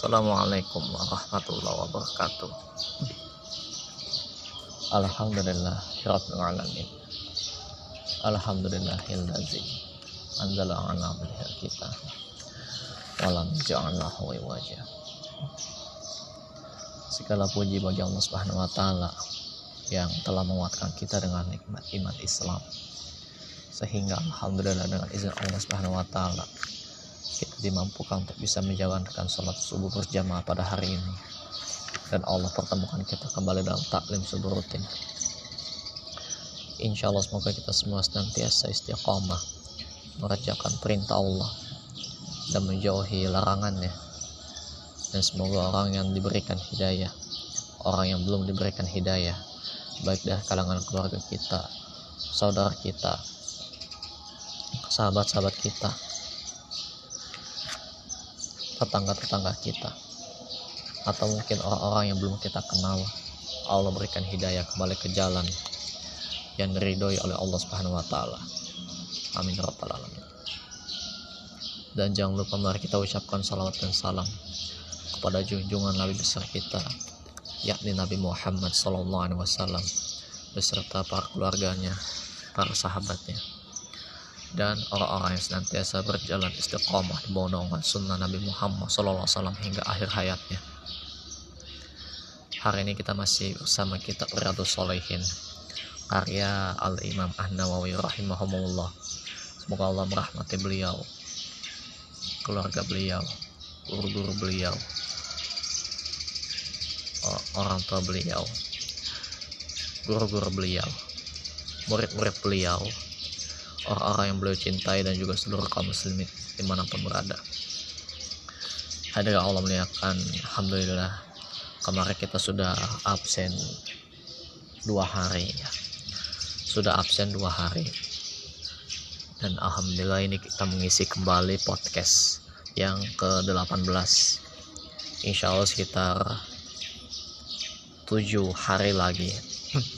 Assalamualaikum warahmatullahi wabarakatuh. Alhamdulillah Rabbil Alamin. Alhamdulillahillazi Anzala ala bihir kita. Walam ja'allahu wajah Segala puji bagi Allah Subhanahu wa taala yang telah menguatkan kita dengan nikmat iman Islam. Sehingga alhamdulillah dengan izin Allah Subhanahu wa taala kita dimampukan untuk bisa menjalankan sholat subuh berjamaah pada hari ini. Dan Allah pertemukan kita kembali dalam taklim subuh rutin. Insya Allah semoga kita semua senantiasa istiqomah mengerjakan perintah Allah dan menjauhi larangannya. Dan semoga orang yang diberikan hidayah orang yang belum diberikan hidayah baik dari kalangan keluarga kita saudara kita sahabat-sahabat kita tetangga-tetangga kita atau mungkin orang-orang yang belum kita kenal Allah berikan hidayah kembali ke jalan yang diridhoi oleh Allah Subhanahu wa taala. Amin ya rabbal alamin. Dan jangan lupa mari kita ucapkan salawat dan salam kepada junjungan Nabi besar kita yakni Nabi Muhammad sallallahu alaihi wasallam beserta para keluarganya, para sahabatnya dan orang-orang yang senantiasa berjalan istiqomah di naungan sunnah Nabi Muhammad SAW hingga akhir hayatnya. Hari ini kita masih bersama kitab Riyadus Solehin karya Al-Imam An-Nawawi rahimahumullah. Semoga Allah merahmati beliau, keluarga beliau, guru-guru beliau, orang tua beliau, guru-guru beliau, murid-murid beliau, orang-orang yang beliau cintai dan juga seluruh kaum muslimin di mana pun berada. Hadirin Allah muliakan Alhamdulillah kemarin kita sudah absen dua hari ya. sudah absen dua hari. Dan Alhamdulillah ini kita mengisi kembali podcast yang ke-18 Insya Allah sekitar tujuh hari lagi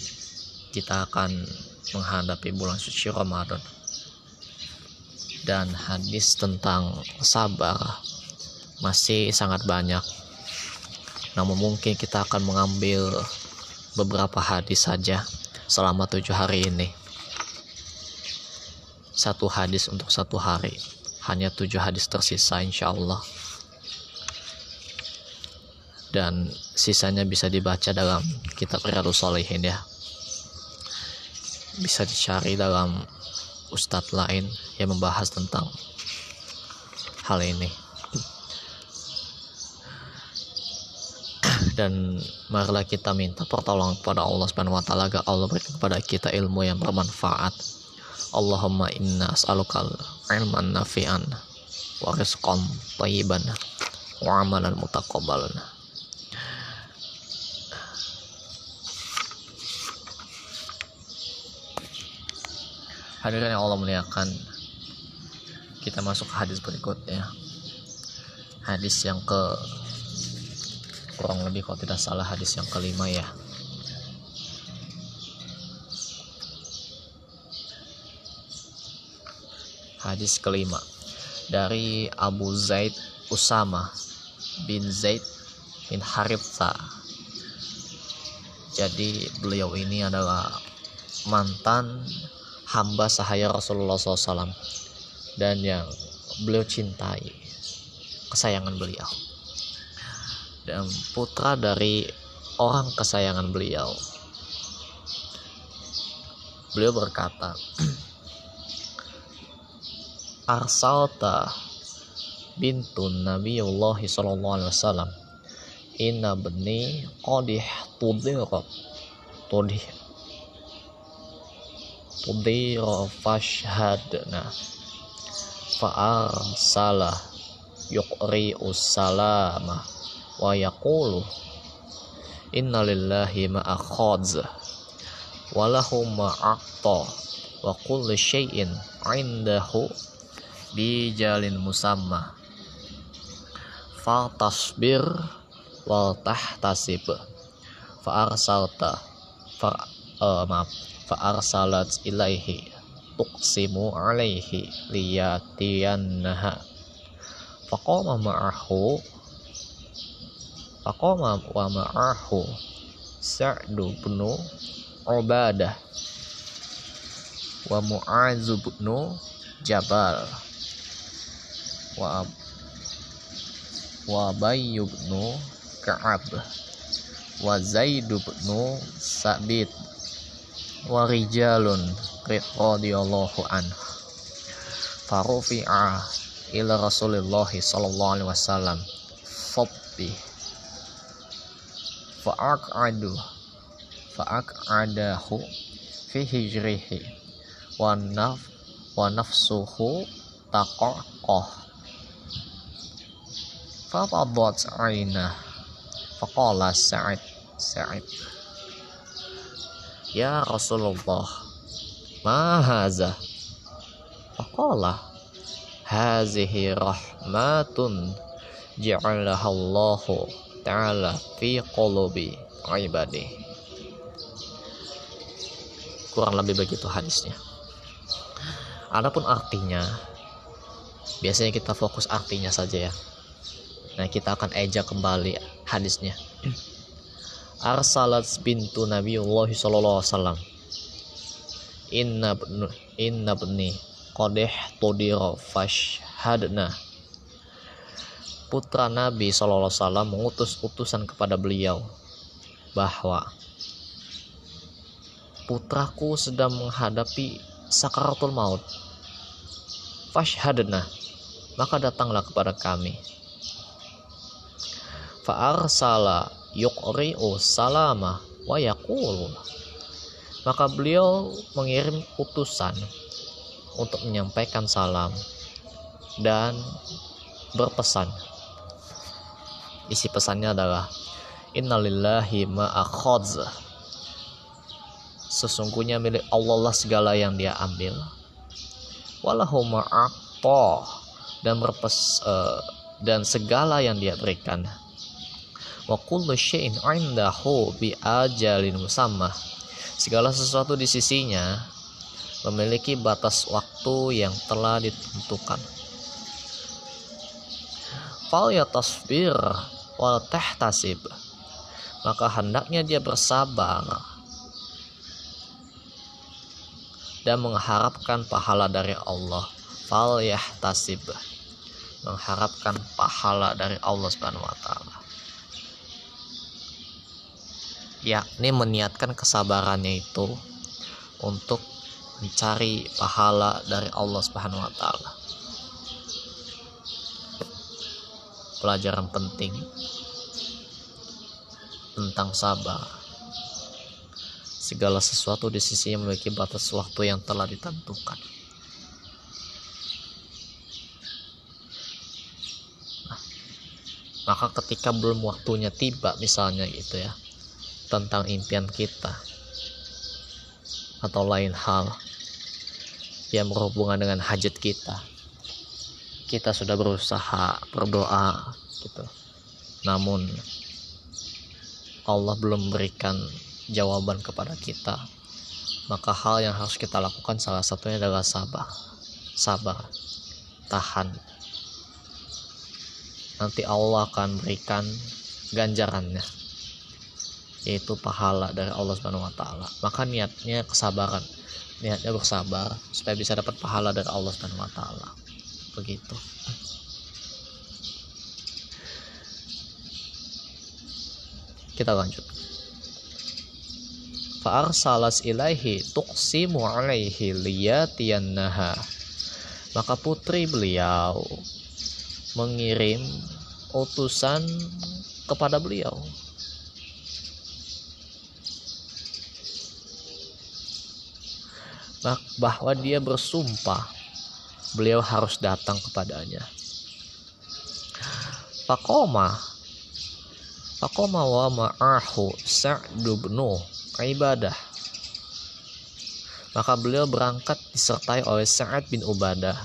kita akan menghadapi bulan suci Ramadan dan hadis tentang sabar masih sangat banyak. Namun mungkin kita akan mengambil beberapa hadis saja selama tujuh hari ini. Satu hadis untuk satu hari. Hanya tujuh hadis tersisa insya Allah. Dan sisanya bisa dibaca dalam kitab Riyadus Salihin ya. Bisa dicari dalam ustadz lain yang membahas tentang hal ini dan marilah kita minta pertolongan kepada Allah Subhanahu wa taala agar Allah berikan kepada kita ilmu yang bermanfaat. Allahumma inna as'alukal ilman nafi'an wa rizqan thayyiban wa amalan mutaqabbalan. Hadirin yang Allah muliakan Kita masuk ke hadis berikutnya. Hadis yang ke Kurang lebih kalau tidak salah hadis yang kelima ya. Hadis kelima. Dari Abu Zaid Usama bin Zaid bin Haritha. Jadi beliau ini adalah mantan hamba sahaya Rasulullah SAW dan yang beliau cintai kesayangan beliau. Dan putra dari orang kesayangan beliau. Beliau berkata arsalta bintun Nabiullah sallallahu alaihi wasallam. Inna bni qadih tudirat tudira fashhadna fa'arsala yuqri salama wa yaqulu inna lillahi ma'akhadz wa lahu ma'atta wa kulli syai'in indahu bijalin musamma. Fa tasbir wa tahtasib. Fa arsalta fa uh, fa'arsalat ilaihi tuqsimu alaihi liyatiyannaha. Faqama ma'ahu wa wa Jabal wa wa Bayy bin Ka'ab wa Zaid bin Sabit wa rijalun radhiyallahu anhu farufi'a ila Rasulullah sallallahu alaihi wasallam fabbi fa'aqadu fa'aqadahu fi hijrihi wa naf wa nafsuhu taqaqah fafadat aina faqala Sa'id Sa'id Ya Rasulullah Ma haza? Faqala Hazihi rahmatun Ja'alaha Allahu Ta'ala Fi qulubi ibadi Kurang lebih begitu hadisnya. Adapun artinya Biasanya kita fokus artinya saja ya. Nah kita akan ejak kembali hadisnya arsalat bintu Nabiullah sallallahu alaihi wasallam. Inna inna bni qadih tudira fashhadna. Putra Nabi sallallahu alaihi wasallam mengutus utusan kepada beliau bahwa putraku sedang menghadapi sakaratul maut. Fashhadna maka datanglah kepada kami. Fa'arsala yuqri'u salama wa yaqulu. Maka beliau mengirim utusan untuk menyampaikan salam dan berpesan. Isi pesannya adalah innalillahi ma'akhadz sesungguhnya milik Allah lah segala yang dia ambil. Walahu ma'aqta dan berpes uh, dan segala yang dia berikan wa kullu syai'in 'indahu bi ajalin musamma segala sesuatu di sisinya memiliki batas waktu yang telah ditentukan. Fal yatasbir wal tahtasib. Maka hendaknya dia bersabar dan mengharapkan pahala dari Allah. Fal yahtasib. Mengharapkan pahala dari Allah Subhanahu wa taala yakni meniatkan kesabarannya itu untuk mencari pahala dari Allah Subhanahu wa taala. Pelajaran penting tentang sabar. Segala sesuatu di sisi yang memiliki batas waktu yang telah ditentukan. Nah, maka ketika belum waktunya tiba misalnya gitu ya tentang impian kita atau lain hal yang berhubungan dengan hajat kita. Kita sudah berusaha berdoa gitu. Namun Allah belum memberikan jawaban kepada kita. Maka hal yang harus kita lakukan salah satunya adalah sabar. Sabar. Tahan. Nanti Allah akan berikan ganjarannya yaitu pahala dari Allah Subhanahu wa taala. Maka niatnya kesabaran, niatnya bersabar supaya bisa dapat pahala dari Allah Subhanahu wa taala. Begitu. Kita lanjut. Fa'arsalas ilaihi tuqsimu alaihi liyatiyannaha. Maka putri beliau mengirim utusan kepada beliau bahwa dia bersumpah beliau harus datang kepadanya. Fakoma Fakoma wa ma'ahu Sa'du bnu ibadah Maka beliau berangkat disertai oleh Sa'ad bin Ubadah.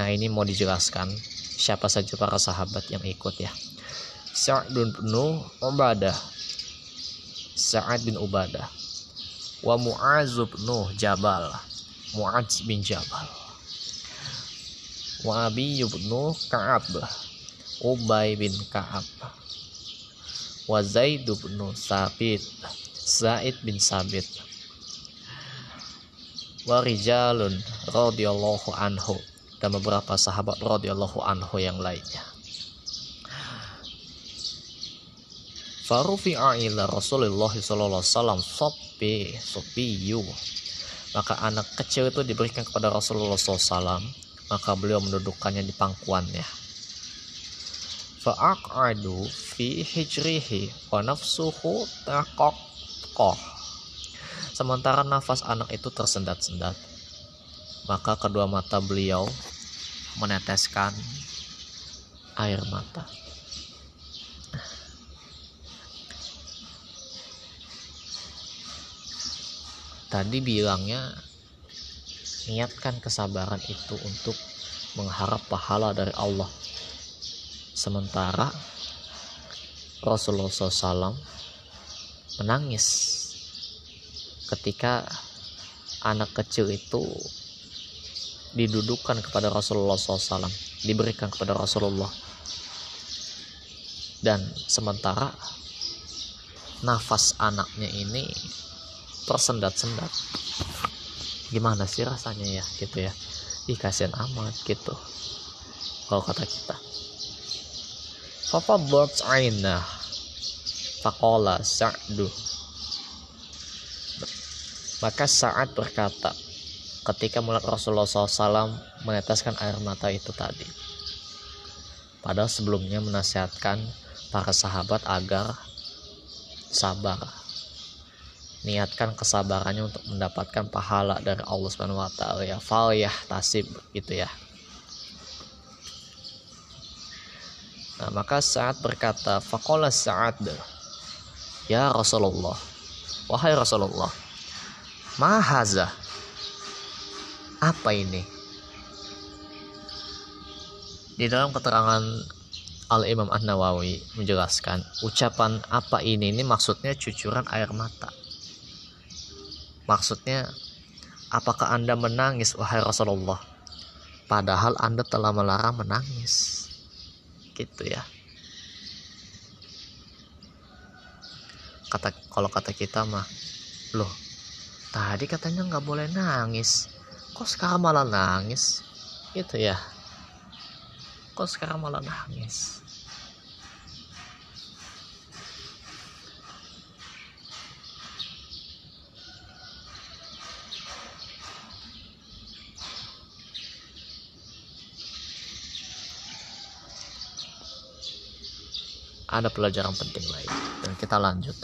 Nah ini mau dijelaskan Siapa saja para sahabat yang ikut ya. Sa'ad bin Ubadah. Sa'ad bin Ubadah wa Mu'az bin Jabal. Mu'az bin Jabal. Wa Abi bin Ka'ab. Ubay bin Ka'ab. Wa Zaid bin Sabit. Zaid bin Sabit. Wa rijalun radhiyallahu anhu. Dan beberapa sahabat radhiyallahu anhu yang lainnya Farufi'a ila Rasulullah sallallahu alaihi wasallam sopi maka anak kecil itu diberikan kepada Rasulullah SAW maka beliau mendudukkannya di pangkuannya. Fa'aq'adu fi hijrihi wa nafsuhu taqaqqah sementara nafas anak itu tersendat-sendat maka kedua mata beliau meneteskan air mata tadi bilangnya niatkan kesabaran itu untuk mengharap pahala dari Allah. Sementara Rasulullah SAW menangis ketika anak kecil itu didudukan kepada Rasulullah SAW diberikan kepada Rasulullah. Dan sementara nafas anaknya ini tersendat-sendat. Gimana sih rasanya ya gitu ya? Ih kasihan amat gitu. Kalau kata kita. Fafadlat aina Faqala Sa'du. Maka saat berkata Ketika melihat Rasulullah SAW meneteskan air mata itu tadi. Padahal sebelumnya menasihatkan para sahabat agar sabar niatkan kesabarannya untuk mendapatkan pahala dari Allah Subhanahu wa taala ya. Fal ya tasib gitu ya. Nah, maka saat berkata faqala Sa'ad ya Rasulullah wahai Rasulullah mahaza apa ini? Di dalam keterangan Al Imam An Nawawi menjelaskan ucapan apa ini? Ini maksudnya cucuran air mata Maksudnya, apakah Anda menangis, wahai Rasulullah? Padahal Anda telah melarang menangis. Gitu ya. Kata kalau kata kita mah, loh, tadi katanya nggak boleh nangis. Kok sekarang malah nangis? Gitu ya. Kok sekarang malah nangis? Ada pelajaran penting lain. Dan kita lanjut.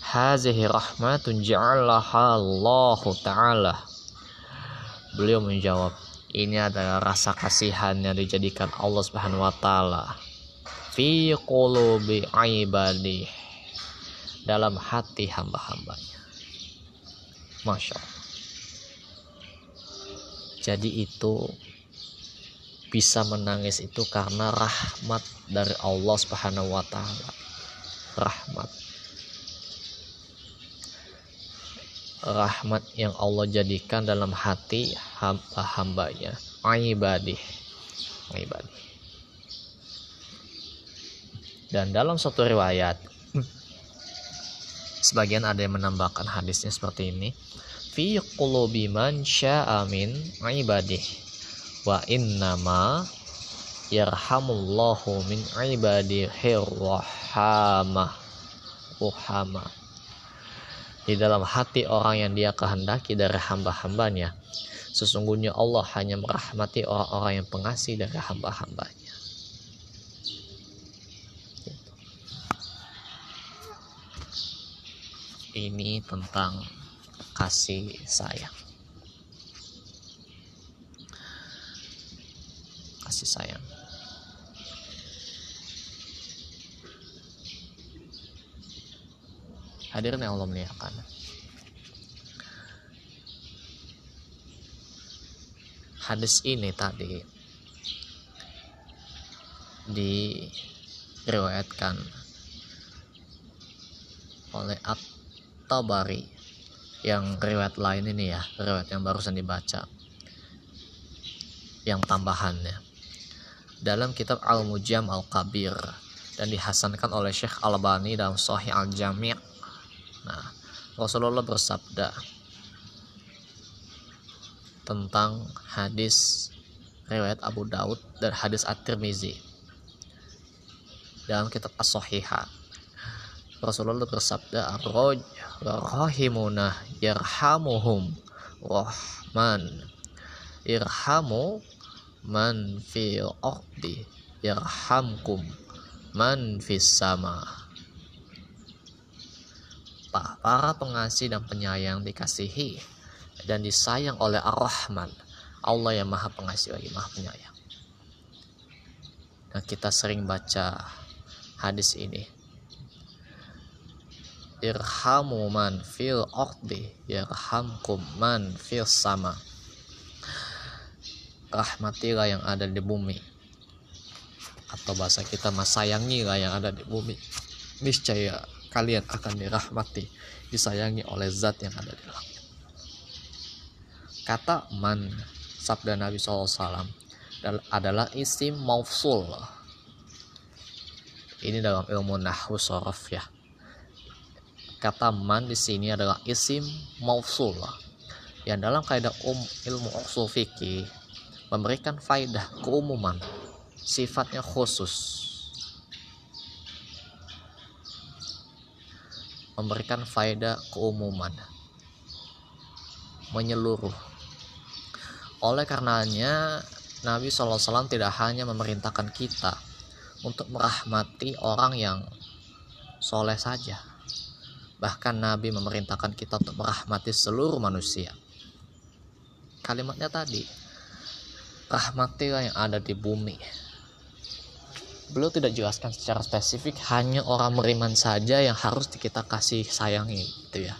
Hazihi rahmatun ja'alaha Allah taala. Beliau menjawab ini adalah rasa kasihan yang dijadikan Allah Subhanahu wa taala fi qulubi ibadi. Dalam hati hamba-hambanya. Masya Allah. Jadi itu bisa menangis itu karena rahmat dari Allah Subhanahu wa taala. Rahmat. Rahmat yang Allah jadikan dalam hati hamba-hambanya. Ibadih. Ibadih. Dan dalam satu riwayat sebagian ada yang menambahkan hadisnya seperti ini fi qulubi man syaa min ibadih wa innama yarhamullahu min ibadihi rahama. Di dalam hati orang yang dia kehendaki dari hamba-hambanya sesungguhnya Allah hanya merahmati orang-orang yang pengasih dari hamba-hambanya. Ini tentang kasih sayang kasih sayang. Hadirin yang Allah muliakan. Hadis ini tadi diriwayatkan oleh At-Tabari yang riwayat lain ini ya, riwayat yang barusan dibaca yang tambahannya dalam kitab Al-Mujam Al-Kabir dan dihasankan oleh Syekh Al-Bani dalam Sahih Al-Jami' nah Rasulullah bersabda tentang hadis riwayat Abu Daud dan hadis At-Tirmizi dalam kitab As-Sahihah. Rasulullah bersabda ar-raj rahimuna yarhamuhum rahman. Irhamu man fil ardi yarhamkum. Man fis sama. Para pengasih dan penyayang dikasihi dan disayang oleh Ar-Rahman. Allah yang maha pengasih lagi maha penyayang. Dan kita sering baca hadis ini. Irhamu man fil ardi yarhamkum man fil sama rahmatilah yang ada di bumi. Atau bahasa kita mas sayangilah yang ada di bumi. Niscaya kalian akan dirahmati disayangi oleh zat yang ada di langit. Kata man sabda Nabi SAW adalah isim mausul. Ini dalam ilmu nahwu sorof ya. Kata man di sini adalah isim mausul. Yang dalam kaidah um ilmu usul fikih memberikan faidah keumuman sifatnya khusus. Memberikan faedah keumuman. Menyeluruh. Oleh karenanya Nabi SAW tidak hanya memerintahkan kita untuk merahmati orang yang soleh saja. Bahkan Nabi memerintahkan kita untuk merahmati seluruh manusia. Kalimatnya tadi rahmatilah yang ada di bumi. Beliau tidak jelaskan secara spesifik hanya orang beriman saja yang harus kita kasih sayangi gitu ya.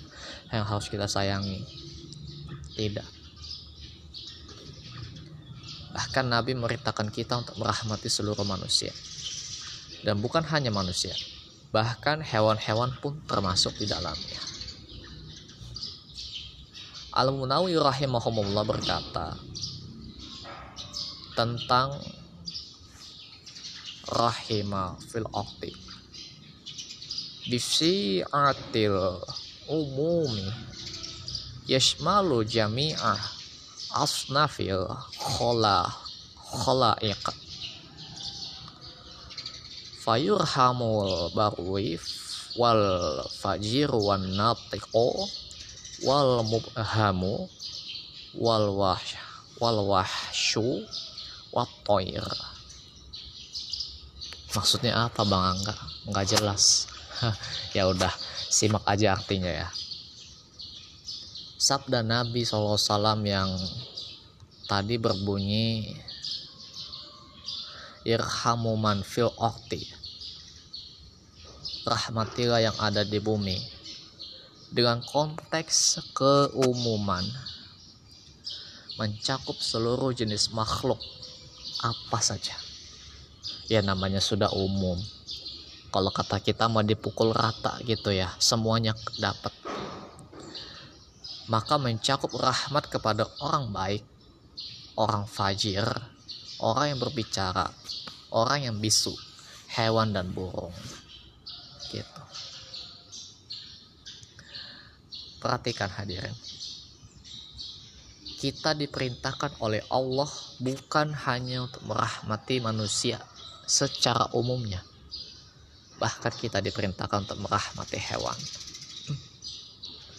Yang harus kita sayangi. Tidak. Bahkan Nabi merintahkan kita untuk merahmati seluruh manusia. Dan bukan hanya manusia bahkan hewan-hewan pun termasuk di dalamnya. Al-Munawi rahimahumullah berkata tentang rahima fil okti atil umumi yashmalu jami'ah asnafil khola khola'iq fayurhamul barwif wal fajir wan natiqo wal mubhamu wal wahsh wal wahsyu watoir maksudnya apa bang Angga? Nggak jelas. Ya udah simak aja artinya ya. Sabda Nabi SAW yang tadi berbunyi irhamu man fil okti rahmatilah yang ada di bumi. Dengan konteks keumuman mencakup seluruh jenis makhluk apa saja. Ya namanya sudah umum. Kalau kata kita mau dipukul rata gitu ya semuanya dapat. Maka mencakup rahmat kepada orang baik orang fajir orang yang berbicara orang yang bisu hewan dan burung. Gitu. Perhatikan hadirin kita diperintahkan oleh Allah bukan hanya untuk merahmati manusia secara umumnya. Bahkan kita diperintahkan untuk merahmati hewan.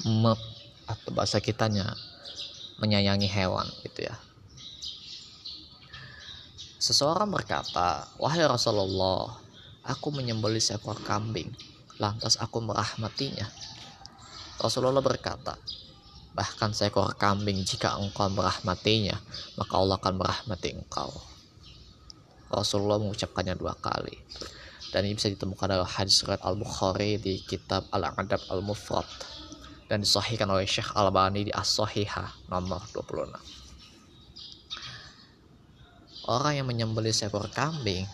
Me, atau bahasa kitanya menyayangi hewan gitu ya. Seseorang berkata wahai Rasulullah aku menyembelih seekor kambing lantas aku merahmatinya. Rasulullah berkata bahkan seekor kambing jika engkau merahmatinya maka Allah akan merahmati engkau. Rasulullah mengucapkannya dua kali. Dan ini bisa ditemukan dalam hadis surat Al-Bukhari di kitab Al-Adab Al-Mufrad. Dan disahihkan oleh Syekh Al-Bani di As-Sahihah nomor 26 orang yang menyembelih seekor kambing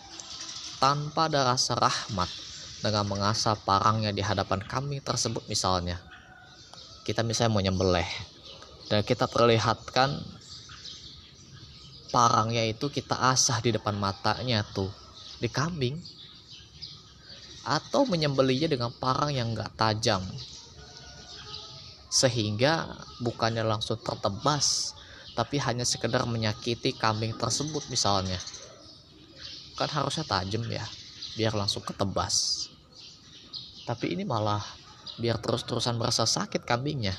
tanpa ada rasa rahmat dengan mengasah parangnya di hadapan kambing tersebut misalnya kita misalnya mau nyembelih. Dan kita perlihatkan parangnya itu kita asah di depan matanya tuh di kambing. Atau menyembelihnya dengan parang yang enggak tajam. Sehingga bukannya langsung tertebas tapi hanya sekedar menyakiti kambing tersebut misalnya. Kan harusnya tajam ya biar langsung ketebas. Tapi ini malah biar terus-terusan merasa sakit kambingnya.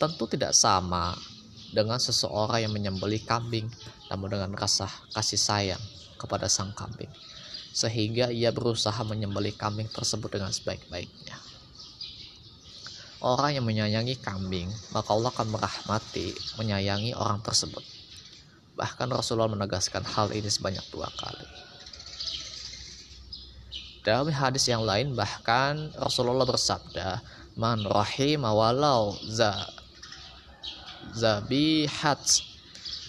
Tentu tidak sama dengan seseorang yang menyembelih kambing namun dengan rasa kasih sayang kepada sang kambing. Sehingga ia berusaha menyembelih kambing tersebut dengan sebaik-baiknya. Orang yang menyayangi kambing maka Allah akan merahmati menyayangi orang tersebut. Bahkan Rasulullah menegaskan hal ini sebanyak dua kali dalam hadis yang lain bahkan Rasulullah bersabda, "Man rahima walau za zabihat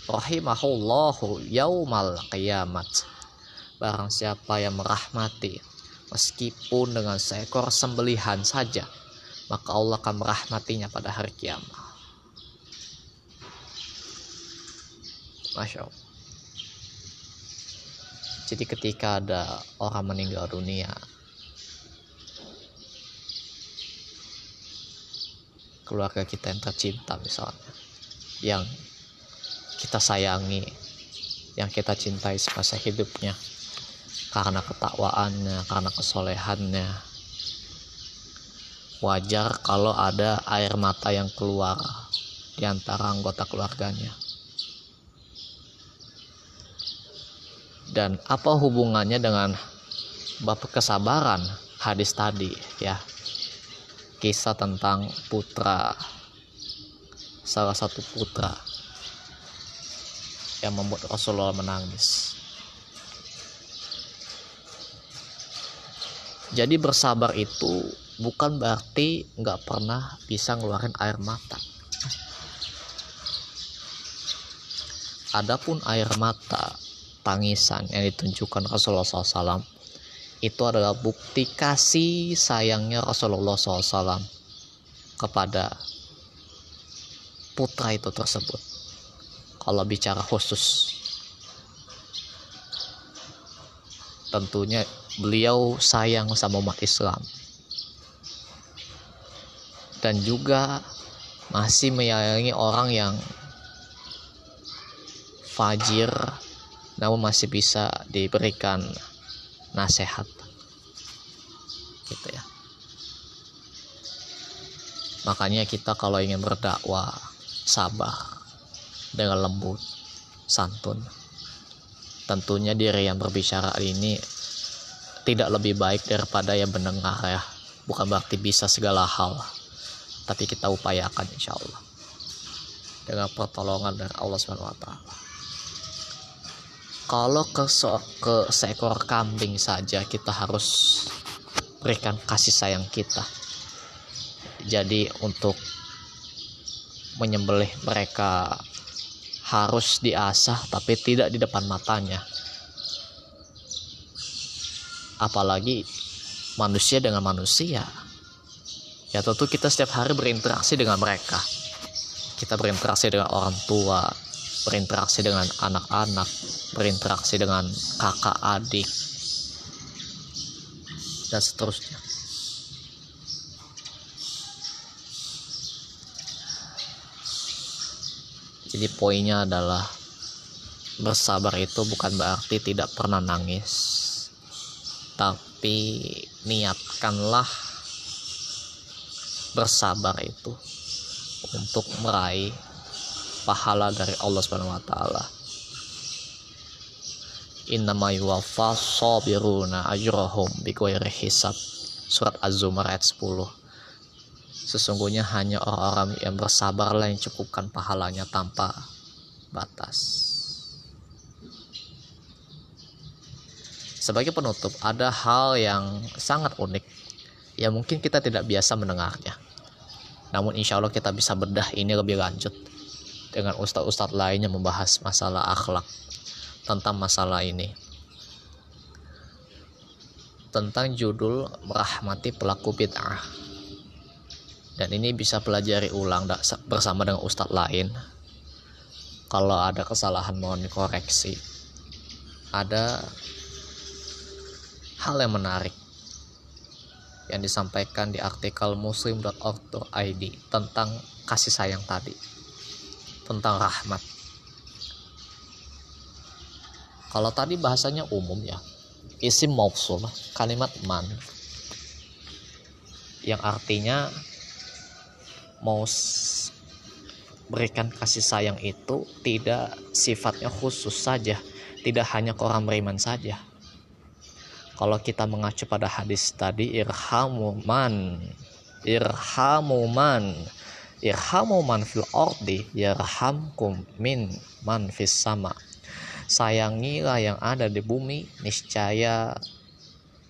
rahimahullahu yaumal qiyamat." Barang siapa yang merahmati meskipun dengan seekor sembelihan saja, maka Allah akan merahmatinya pada hari kiamat. Masya Allah. Jadi ketika ada orang meninggal dunia, keluarga kita yang tercinta misalnya, yang kita sayangi, yang kita cintai semasa hidupnya, karena ketakwaannya, karena kesolehannya, wajar kalau ada air mata yang keluar di antara anggota keluarganya. Dan apa hubungannya dengan bab kesabaran? Hadis tadi ya. Kisah tentang putra. Salah satu putra yang membuat Rasulullah menangis. Jadi bersabar itu bukan berarti nggak pernah bisa ngeluarin air mata. Adapun air mata tangisan yang ditunjukkan Rasulullah SAW itu adalah bukti kasih sayangnya Rasulullah SAW kepada putra itu tersebut. Kalau bicara khusus tentunya beliau sayang sama umat Islam. Dan juga masih menyayangi orang yang fajir namun masih bisa diberikan nasihat. Gitu ya. Makanya kita kalau ingin berdakwah sabar dengan lembut santun tentunya diri yang berbicara ini tidak lebih baik daripada yang mendengar ya. Bukan berarti bisa segala hal tapi kita upayakan insya Allah. Dengan pertolongan dari Allah Subhanahu wa taala kalau ke, so ke seekor kambing saja kita harus berikan kasih sayang kita. Jadi untuk menyembelih mereka harus diasah tapi tidak di depan matanya. Apalagi manusia dengan manusia. Ya tentu kita setiap hari berinteraksi dengan mereka. Kita berinteraksi dengan orang tua berinteraksi dengan anak-anak, berinteraksi dengan kakak adik, dan seterusnya. Jadi poinnya adalah bersabar itu bukan berarti tidak pernah nangis, tapi niatkanlah bersabar itu untuk meraih pahala dari Allah Subhanahu wa taala. Innama yuwaffas sabiruna ajrahum bighairi hisab. Surat Az-Zumar ayat 10. Sesungguhnya hanya orang-orang yang bersabarlah yang cukupkan pahalanya tanpa batas. Sebagai penutup, ada hal yang sangat unik yang mungkin kita tidak biasa mendengarnya. Namun insya Allah kita bisa bedah ini lebih lanjut dengan ustadz-ustadz lainnya membahas masalah akhlak tentang masalah ini. Tentang judul merahmati pelaku bid'ah. Dan ini bisa pelajari ulang bersama dengan ustadz lain. Kalau ada kesalahan mohon dikoreksi. Ada hal yang menarik yang disampaikan di artikel muslim.org.id tentang kasih sayang tadi tentang rahmat. Kalau tadi bahasanya umum ya isim mausul kalimat man. Yang artinya mau berikan kasih sayang itu tidak sifatnya khusus saja tidak hanya ke orang beriman saja. Kalau kita mengacu pada hadis tadi irhamu man irhamu man irhamu man fil ordi yarhamkum min man fis sama. Sayangilah yang ada di bumi niscaya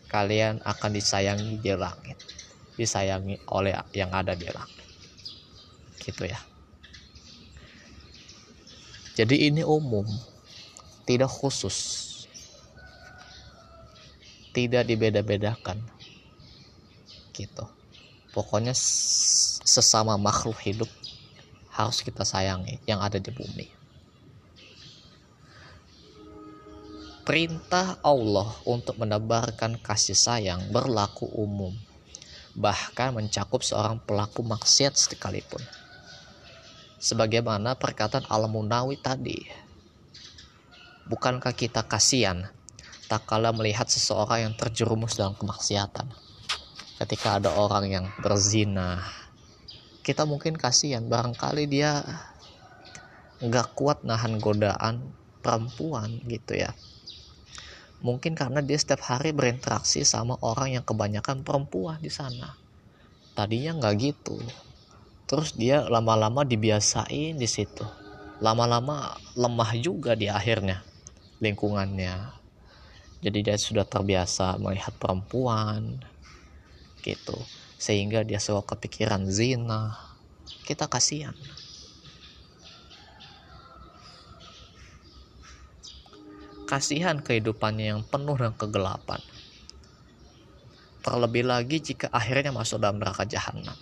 kalian akan disayangi di langit. Disayangi oleh yang ada di langit. Gitu ya. Jadi ini umum tidak khusus. Tidak dibeda-bedakan. Gitu. Pokoknya sesama makhluk hidup harus kita sayangi yang ada di bumi perintah Allah untuk menebarkan kasih sayang berlaku umum bahkan mencakup seorang pelaku maksiat sekalipun. Sebagaimana perkataan Al-Munawi tadi. Bukankah kita kasihan tak kala melihat seseorang yang terjerumus dalam kemaksiatan? Ketika ada orang yang berzina, kita mungkin kasihan barangkali dia nggak kuat nahan godaan perempuan gitu ya Mungkin karena dia setiap hari berinteraksi sama orang yang kebanyakan perempuan di sana. Tadinya nggak gitu. Terus dia lama-lama dibiasain di situ. Lama-lama lemah juga di akhirnya lingkungannya. Jadi dia sudah terbiasa melihat perempuan gitu. Sehingga dia selalu kepikiran zina. Kita kasihan. kasihan kehidupannya yang penuh dengan kegelapan. Terlebih lagi jika akhirnya masuk dalam neraka jahanam.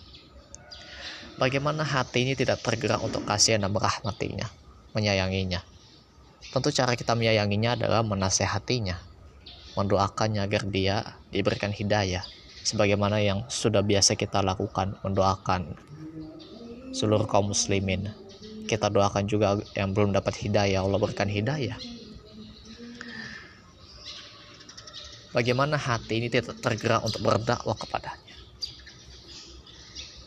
Bagaimana hati ini tidak tergerak untuk kasihan dan merahmatinya, menyayanginya. Tentu cara kita menyayanginya adalah menasehatinya, mendoakannya agar dia diberikan hidayah, sebagaimana yang sudah biasa kita lakukan, mendoakan seluruh kaum muslimin. Kita doakan juga yang belum dapat hidayah, Allah berikan hidayah. bagaimana hati ini tidak tergerak untuk berdakwah kepadanya.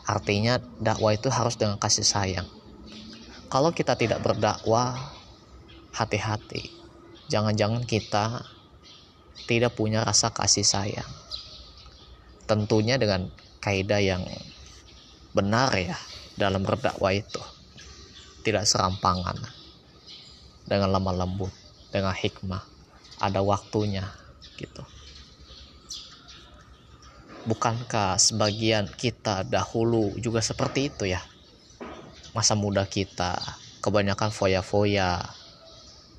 Artinya dakwah itu harus dengan kasih sayang. Kalau kita tidak berdakwah, hati-hati. Jangan-jangan kita tidak punya rasa kasih sayang. Tentunya dengan kaidah yang benar ya dalam berdakwah itu. Tidak serampangan. Dengan lemah lembut, dengan hikmah. Ada waktunya gitu bukankah sebagian kita dahulu juga seperti itu ya masa muda kita kebanyakan foya-foya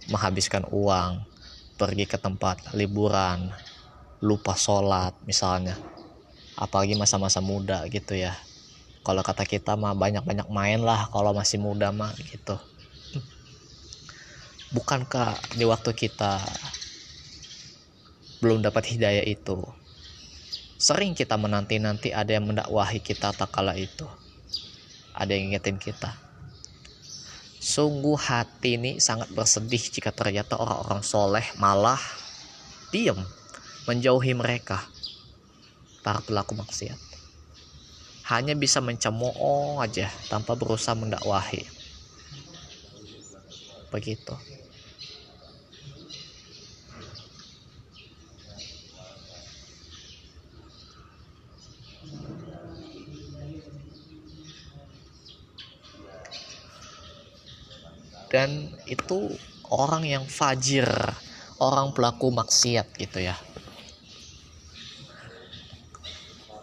menghabiskan uang pergi ke tempat liburan lupa sholat misalnya apalagi masa-masa muda gitu ya kalau kata kita mah banyak-banyak main lah kalau masih muda mah gitu bukankah di waktu kita belum dapat hidayah itu Sering kita menanti-nanti ada yang mendakwahi kita tak kala itu. Ada yang ingetin kita. Sungguh hati ini sangat bersedih jika ternyata orang-orang soleh malah diam menjauhi mereka para pelaku maksiat. Hanya bisa mencemooh aja tanpa berusaha mendakwahi. Begitu. dan itu orang yang fajir orang pelaku maksiat gitu ya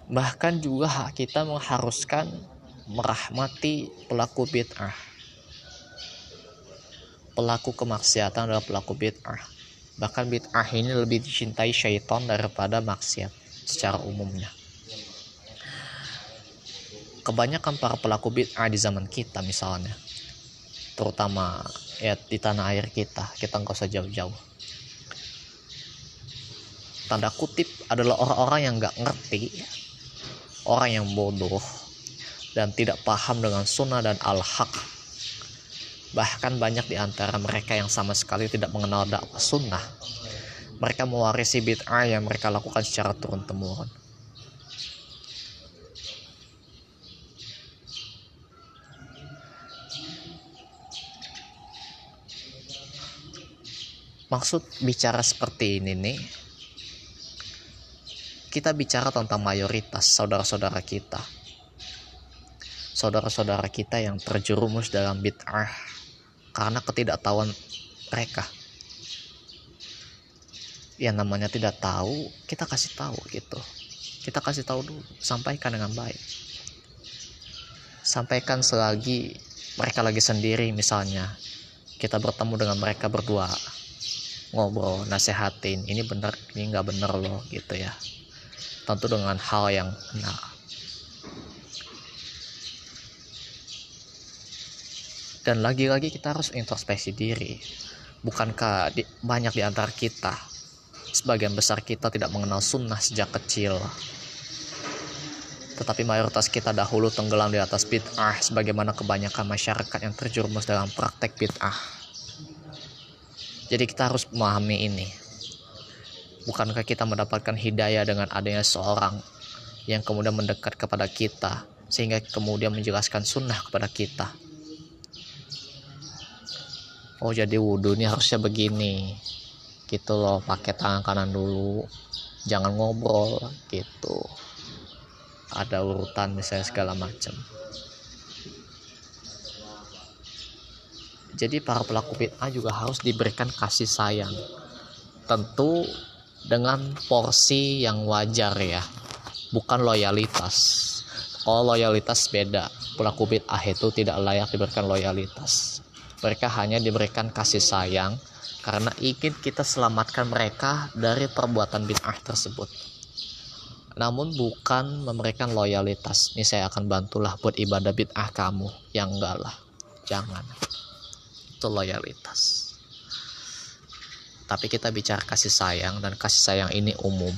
bahkan juga kita mengharuskan merahmati pelaku bid'ah. Pelaku kemaksiatan adalah pelaku bid'ah. Bahkan bid'ah ini lebih dicintai syaitan daripada maksiat secara umumnya. Kebanyakan para pelaku bid'ah di zaman kita misalnya terutama ya di tanah air kita kita nggak usah jauh-jauh. Tanda kutip adalah orang-orang yang nggak ngerti orang yang bodoh dan tidak paham dengan sunnah dan al-haq. Bahkan banyak di antara mereka yang sama sekali tidak mengenal dakwah sunnah. Mereka mewarisi bid'ah yang mereka lakukan secara turun-temurun. Maksud bicara seperti ini nih kita bicara tentang mayoritas saudara-saudara kita. Saudara-saudara kita yang terjerumus dalam bid'ah karena ketidaktahuan mereka. Yang namanya tidak tahu kita kasih tahu gitu. Kita kasih tahu dulu sampaikan dengan baik. Sampaikan selagi mereka lagi sendiri misalnya. Kita bertemu dengan mereka berdua ngobrol nasehatin ini benar ini nggak benar loh gitu ya tentu dengan hal yang benar. Dan lagi-lagi kita harus introspeksi diri. Bukankah di, banyak di antara kita sebagian besar kita tidak mengenal sunnah sejak kecil? Tetapi mayoritas kita dahulu tenggelam di atas bid'ah sebagaimana kebanyakan masyarakat yang terjerumus dalam praktek bid'ah. Jadi kita harus memahami ini. Bukankah kita mendapatkan hidayah dengan adanya seorang yang kemudian mendekat kepada kita sehingga kemudian menjelaskan sunnah kepada kita. Oh jadi wudhu ini harusnya begini. Gitu loh pakai tangan kanan dulu. Jangan ngobrol gitu. Ada urutan misalnya segala macam. Jadi para pelaku bid'ah juga harus diberikan kasih sayang. Tentu dengan porsi yang wajar ya. Bukan loyalitas. Kalau loyalitas beda. Pelaku bid'ah itu tidak layak diberikan loyalitas. Mereka hanya diberikan kasih sayang karena ingin kita selamatkan mereka dari perbuatan bid'ah tersebut. Namun bukan memberikan loyalitas. Ini saya akan bantulah buat ibadah bid'ah kamu. Yang enggak lah. Jangan itu loyalitas tapi kita bicara kasih sayang dan kasih sayang ini umum.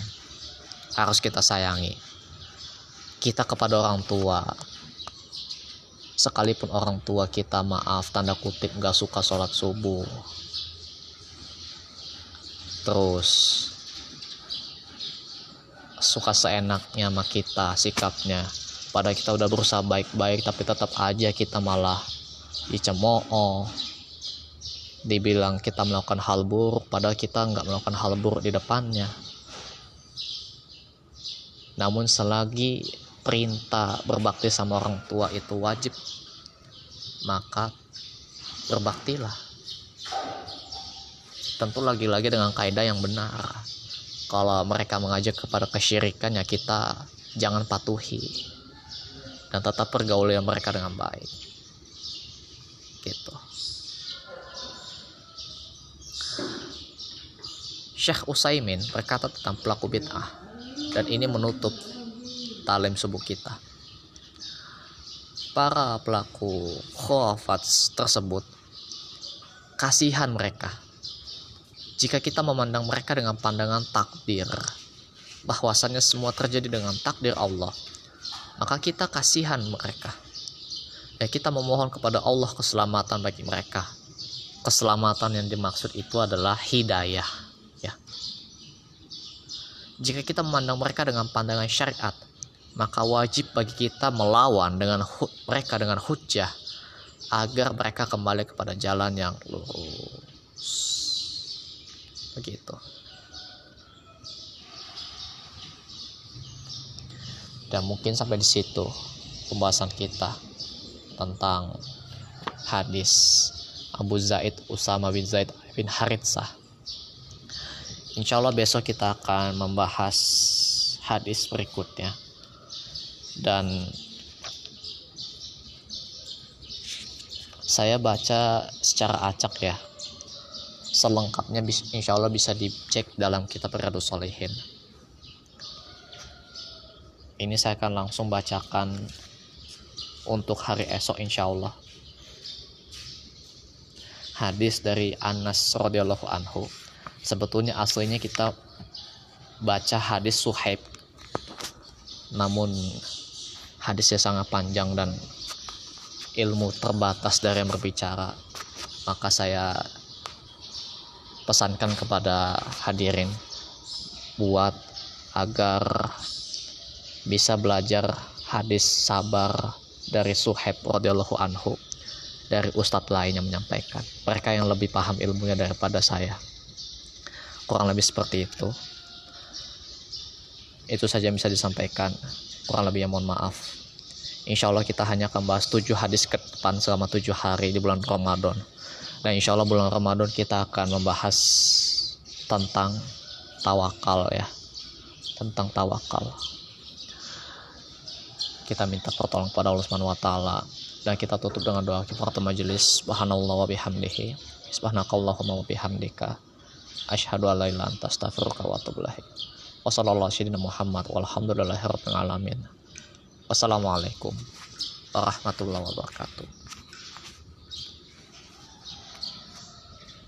Harus kita sayangi. Kita kepada orang tua. Sekalipun orang tua kita maaf tanda kutip gak suka sholat subuh. Terus suka seenaknya sama kita sikapnya. Pada kita udah berusaha baik-baik tapi tetap aja kita malah dicemooh dibilang kita melakukan hal buruk padahal kita nggak melakukan hal buruk di depannya. Namun selagi perintah berbakti sama orang tua itu wajib maka berbaktilah. Tentu lagi-lagi dengan kaidah yang benar. Kalau mereka mengajak kepada kesyirikan ya kita jangan patuhi dan tetap pergauli mereka dengan baik. Gitu Syekh Usaimin berkata tentang pelaku bid'ah dan ini menutup talim subuh kita. Para pelaku khurafat tersebut kasihan mereka. Jika kita memandang mereka dengan pandangan takdir, bahwasannya semua terjadi dengan takdir Allah, maka kita kasihan mereka. Ya kita memohon kepada Allah keselamatan bagi mereka. Keselamatan yang dimaksud itu adalah hidayah jika kita memandang mereka dengan pandangan syariat, maka wajib bagi kita melawan dengan mereka dengan hujah agar mereka kembali kepada jalan yang lurus. Begitu. Dan mungkin sampai di situ pembahasan kita tentang hadis Abu Zaid Usama bin Zaid bin Haritsah Insya Allah besok kita akan membahas hadis berikutnya. Dan saya baca secara acak ya. Selengkapnya insya Allah bisa dicek dalam kitab Riyadus Solihin ini saya akan langsung bacakan untuk hari esok insya Allah hadis dari Anas radhiyallahu anhu sebetulnya aslinya kita baca hadis Suhaib. Namun hadisnya sangat panjang dan ilmu terbatas dari yang berbicara. Maka saya pesankan kepada hadirin buat agar bisa belajar hadis sabar dari Suhaib radhiyallahu anhu dari ustadz lain yang menyampaikan. Mereka yang lebih paham ilmunya daripada saya kurang lebih seperti itu. Itu saja yang bisa disampaikan. Kurang lebih ya mohon maaf. Insya Allah kita hanya akan bahas tujuh hadis ke depan selama tujuh hari di bulan Ramadan. Dan insya Allah bulan Ramadan kita akan membahas tentang tawakal ya. Tentang tawakal. Kita minta pertolongan kepada Allah Subhanahu wa taala. Dan kita tutup dengan doa kifaratul majelis subhanallah wa bihamdihi. Subhanakallahumma wa bihamdika asyhadu an la ilaha anta astaghfiruka wa atubu ilaik. Wassalamualaikum warahmatullahi wabarakatuh